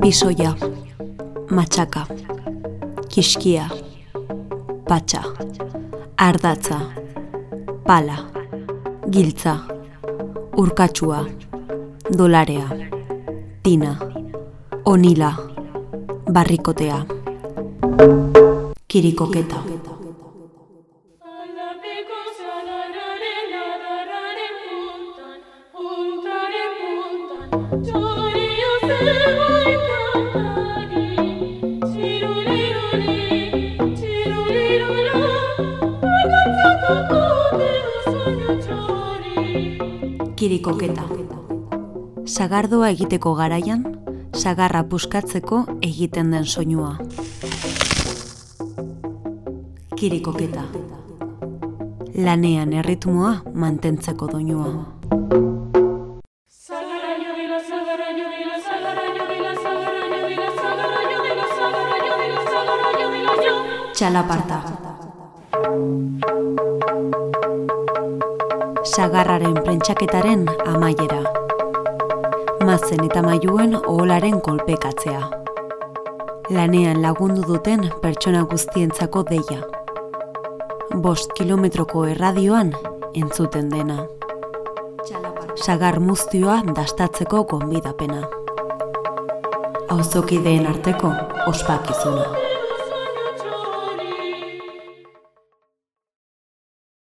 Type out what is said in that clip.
Pisoia, matxaka, kiskia, patxa, ardatza, pala, giltza, urkatsua, dolarea, tina, onila, barrikotea, kirikoketa. Kirikoketa. Sagardoa egiteko garaian, sagarra puskatzeko egiten den soinua. Kirikoketa. Lanean erritmoa mantentzeko doinua. Txalaparta. Sagarraren prentxaketaren amaiera. Mazen eta mailuen oholaren kolpekatzea. Lanean lagundu duten pertsona guztientzako deia. Bost kilometroko erradioan entzuten dena. Sagar muztioa dastatzeko gonbidapena. Auzokideen arteko ospakizuna.